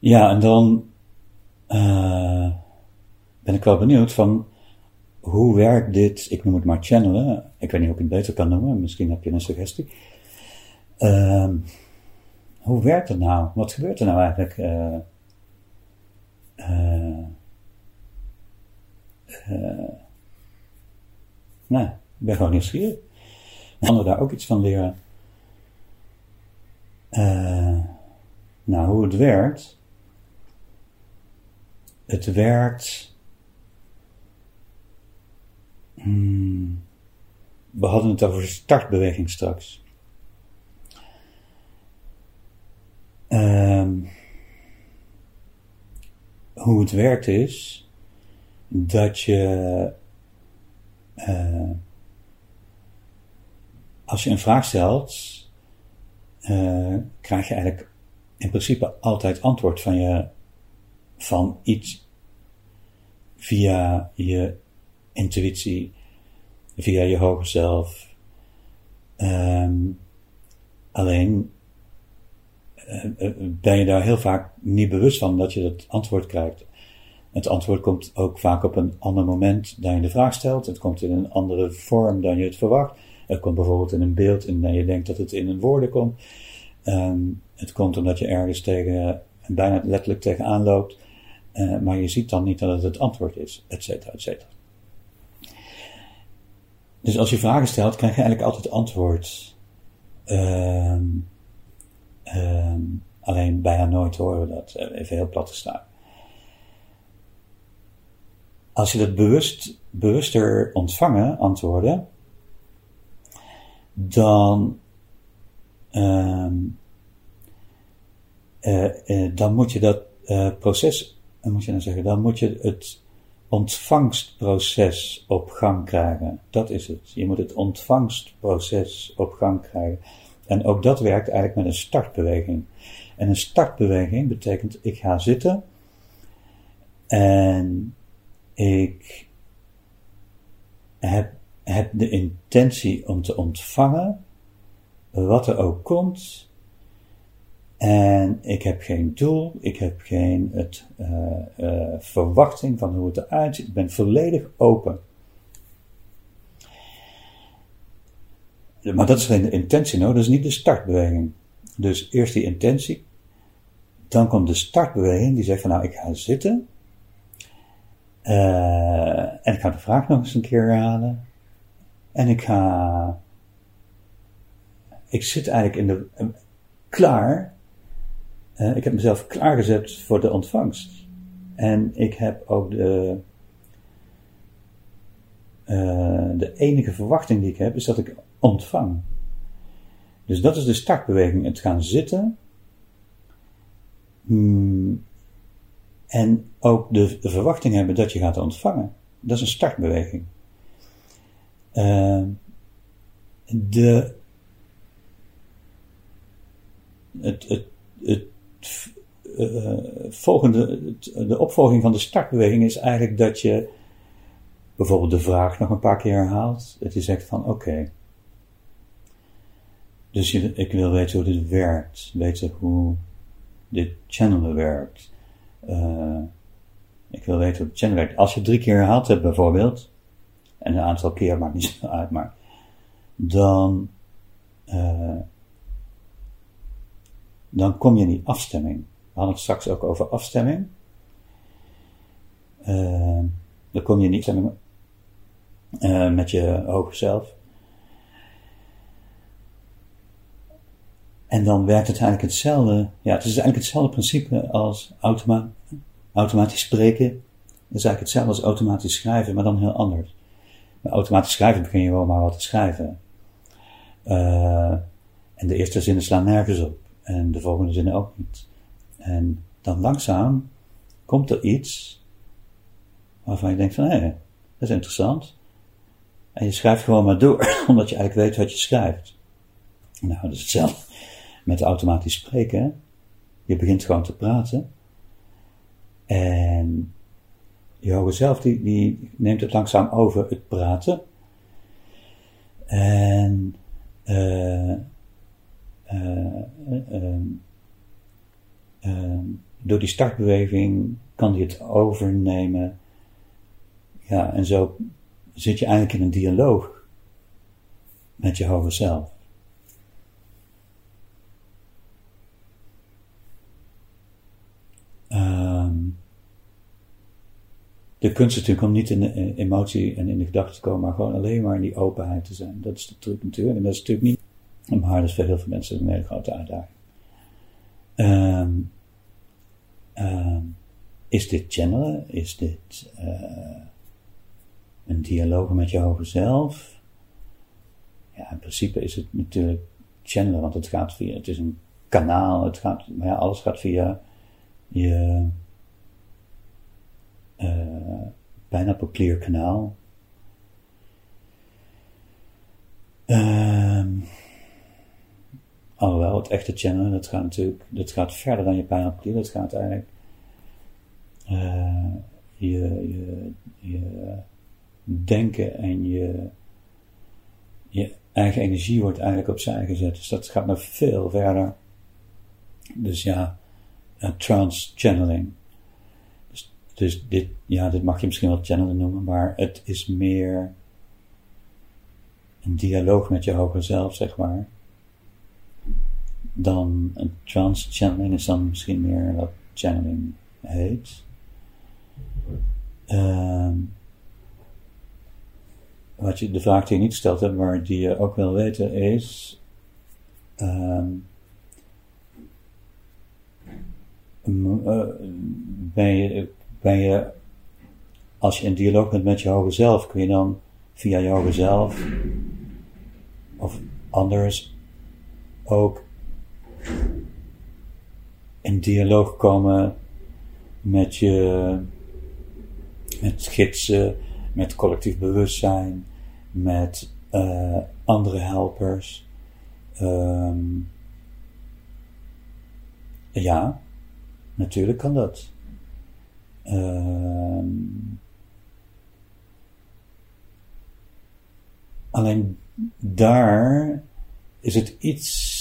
Ja, en dan uh, ben ik wel benieuwd van hoe werkt dit, ik noem het maar channelen, ik weet niet of ik het beter kan noemen, misschien heb je een suggestie. Uh, hoe werkt het nou? Wat gebeurt er nou eigenlijk? Uh, nou, ik ben gewoon nieuwsgierig. Anderen daar ook iets van leren. nou, hoe het werkt. Het werkt. Hmm, we hadden het over startbeweging straks. Um, hoe het werkt is dat je uh, als je een vraag stelt, uh, krijg je eigenlijk in principe altijd antwoord van je van iets via je intuïtie, via je hoger zelf. Um, alleen uh, ben je daar heel vaak niet bewust van dat je dat antwoord krijgt. Het antwoord komt ook vaak op een ander moment dan je de vraag stelt. Het komt in een andere vorm dan je het verwacht. Het komt bijvoorbeeld in een beeld en je denkt dat het in een woorden komt. Um, het komt omdat je ergens tegen, bijna letterlijk tegenaan loopt. Uh, maar je ziet dan niet dat het het antwoord is, et cetera, et cetera. Dus als je vragen stelt, krijg je eigenlijk altijd antwoord. Uh, uh, alleen bijna nooit horen we dat, eh, even heel plat te staan. Als je dat bewust, bewuster ontvangen, antwoorden, dan, ehm, eh, dan moet je dat proces dan moet je dan zeggen, dan moet je het ontvangstproces op gang krijgen. Dat is het. Je moet het ontvangstproces op gang krijgen. En ook dat werkt eigenlijk met een startbeweging. En een startbeweging betekent, ik ga zitten en ik heb, heb de intentie om te ontvangen wat er ook komt en ik heb geen doel, ik heb geen het, uh, uh, verwachting van hoe het eruit ziet. Ik ben volledig open. Maar dat is geen de intentie, nou, dat is niet de startbeweging. Dus eerst die intentie, dan komt de startbeweging die zegt van nou, ik ga zitten. Uh, en ik ga de vraag nog eens een keer herhalen. En ik ga. Ik zit eigenlijk in de. klaar ik heb mezelf klaargezet voor de ontvangst. En ik heb ook de, uh, de enige verwachting die ik heb, is dat ik ontvang. Dus dat is de startbeweging. Het gaan zitten. Hmm, en ook de, verwachting hebben dat je gaat ontvangen. Dat is een startbeweging. Uh, de, het, het, het uh, volgende, de opvolging van de startbeweging is eigenlijk dat je bijvoorbeeld de vraag nog een paar keer herhaalt. Dat je zegt van oké. Dus je, ik wil weten hoe dit werkt. Weten hoe dit channelen werkt. Uh, ik wil weten hoe het channel werkt. Als je drie keer herhaald hebt bijvoorbeeld. En een aantal keer maakt niet zo uit, maar. Dan. Dan kom je die afstemming. We hadden het straks ook over afstemming. Uh, dan kom je afstemming uh, met je hoger zelf. En dan werkt het eigenlijk hetzelfde. Ja, het is eigenlijk hetzelfde principe als automa automatisch spreken. Het is eigenlijk hetzelfde als automatisch schrijven, maar dan heel anders. Met automatisch schrijven begin je wel maar wat te schrijven. Uh, en de eerste zinnen slaan nergens op. En de volgende zinnen ook niet. En dan langzaam komt er iets waarvan je denkt van, hé, dat is interessant. En je schrijft gewoon maar door, omdat je eigenlijk weet wat je schrijft. Nou, dat is hetzelfde met automatisch spreken. Je begint gewoon te praten. En je hoger zelf, die, die neemt het langzaam over het praten. En uh, door die startbeweging kan hij het overnemen. Ja, en zo zit je eigenlijk in een dialoog met je hoger zelf. Ehm, de kunst is natuurlijk om niet in de emotie en in de gedachten te komen, maar gewoon alleen maar in die openheid te zijn. Dat is de truc natuurlijk. En dat is natuurlijk niet, maar dat is voor heel veel mensen een hele grote uitdaging. Um, is dit channelen? Is dit uh, een dialoog met je hoger zelf? Ja, in principe is het natuurlijk channelen, want het gaat via, het is een kanaal, het gaat, maar ja, alles gaat via je uh, bijna clear kanaal. Um, alhoewel, het echte channelen, dat gaat natuurlijk, dat gaat verder dan je pineapple dat gaat eigenlijk uh, je, je, denken en je, je eigen energie wordt eigenlijk opzij gezet. Dus dat gaat nog veel verder. Dus ja, uh, trance channeling. Dus, dus, dit, ja, dit mag je misschien wel channelen noemen, maar het is meer een dialoog met je hoger zelf, zeg maar. Dan een trance channeling is dan misschien meer wat channeling heet. Uh, wat je, de vraag die je niet gesteld hebt, maar die je ook wil weten, is: uh, ben, je, ben je, als je in dialoog bent met je hoger zelf, kun je dan via je hoger zelf of anders ook in dialoog komen met je, met gidsen, met collectief bewustzijn, met uh, andere helpers. Um, ja, natuurlijk kan dat. Um, alleen daar is het iets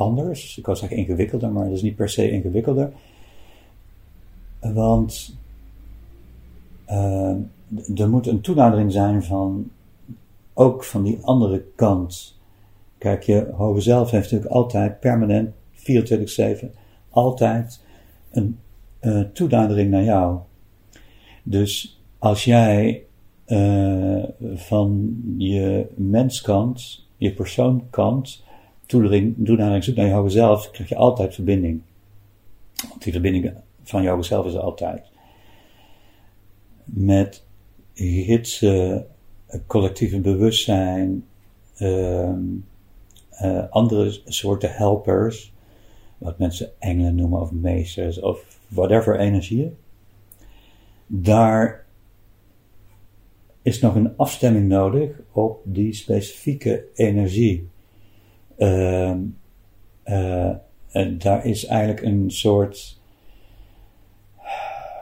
anders. Ik wou zeggen ingewikkelder, maar dat is niet per se ingewikkelder. Want uh, er moet een toenadering zijn van ook van die andere kant. Kijk, je hoge zelf heeft natuurlijk altijd permanent 24-7 altijd een uh, toenadering naar jou. Dus als jij uh, van je menskant, je persoonkant, toenadering zoekt naar hoge zelf, krijg je altijd verbinding. Want die verbinding van jou zelf is er altijd. Met gidsen, collectieve bewustzijn, uh, uh, andere soorten helpers, wat mensen engelen noemen of meesters of whatever energieën. Daar is nog een afstemming nodig op die specifieke energie. Uh, daar is eigenlijk een soort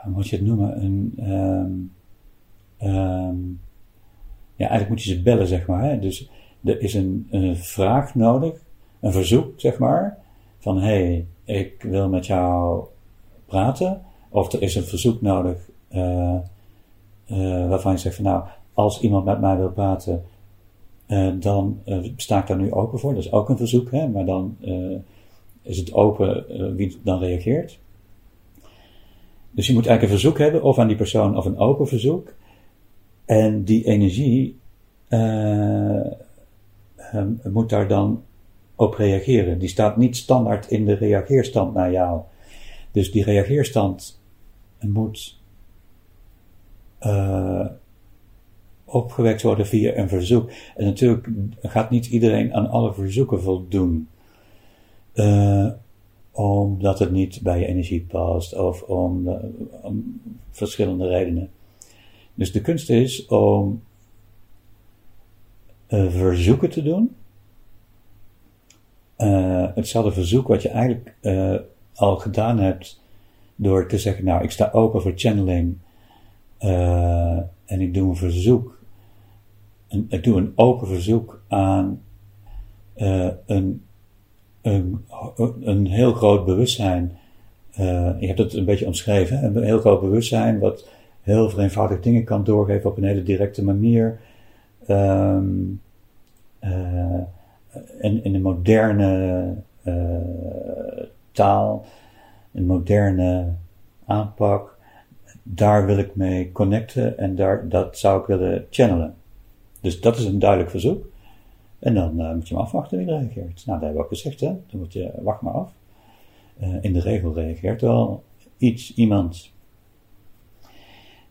hoe moet je het noemen? Een, um, ja, eigenlijk moet je ze bellen, zeg maar. Hè? Dus er is een, een vraag nodig, een verzoek, zeg maar, van hé, hey, ik wil met jou praten. Of er is een verzoek nodig uh, waarvan je zegt van nou, als iemand met mij wil praten, uh, dan sta ik daar nu open voor. Dat is ook een verzoek, hè? maar dan is het open wie dan reageert. Dus je moet eigenlijk een verzoek hebben, of aan die persoon, of een open verzoek. En die energie uh, moet daar dan op reageren. Die staat niet standaard in de reageerstand naar jou. Dus die reageerstand moet opgewekt worden via een verzoek. En natuurlijk gaat niet iedereen aan alle verzoeken voldoen. Uh, omdat het niet bij je energie past of om, om verschillende redenen. Dus de kunst is om uh, verzoeken te doen. Hetzelfde verzoek wat je eigenlijk al gedaan hebt door te zeggen, nou, ik sta open voor channeling en ik doe een verzoek. En, ik doe een open verzoek aan een een, een heel groot bewustzijn. Uh, je hebt het een beetje omschreven. Een heel groot bewustzijn wat heel vereenvoudigd dingen kan doorgeven op een hele directe manier. Um, uh, in, in een moderne taal, een moderne aanpak. Daar wil ik mee connecten en daar, dat zou ik willen channelen. Dus dat is een duidelijk verzoek. En dan uh, moet je maar afwachten wie reageert. Nou, dat hebben we ook gezegd, hè. Dan moet je, wacht maar af. Uh, in de regel reageert wel iets, iemand.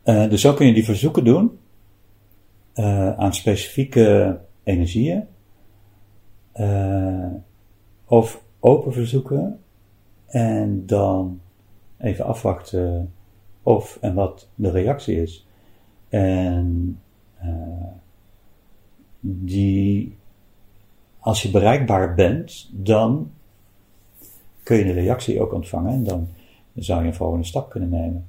Uh, dus zo kun je die verzoeken doen. aan specifieke energieën. of open verzoeken. En dan even afwachten of en wat de reactie is. En die als je bereikbaar bent, dan kun je de reactie ook ontvangen en dan zou je een volgende stap kunnen nemen.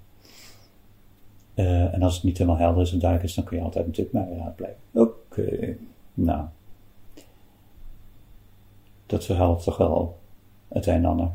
Uh, en als het niet helemaal helder is en duidelijk is, dan kun je altijd natuurlijk mij raadplegen. Oké, nou. Dat verhelpt toch wel het een en ander.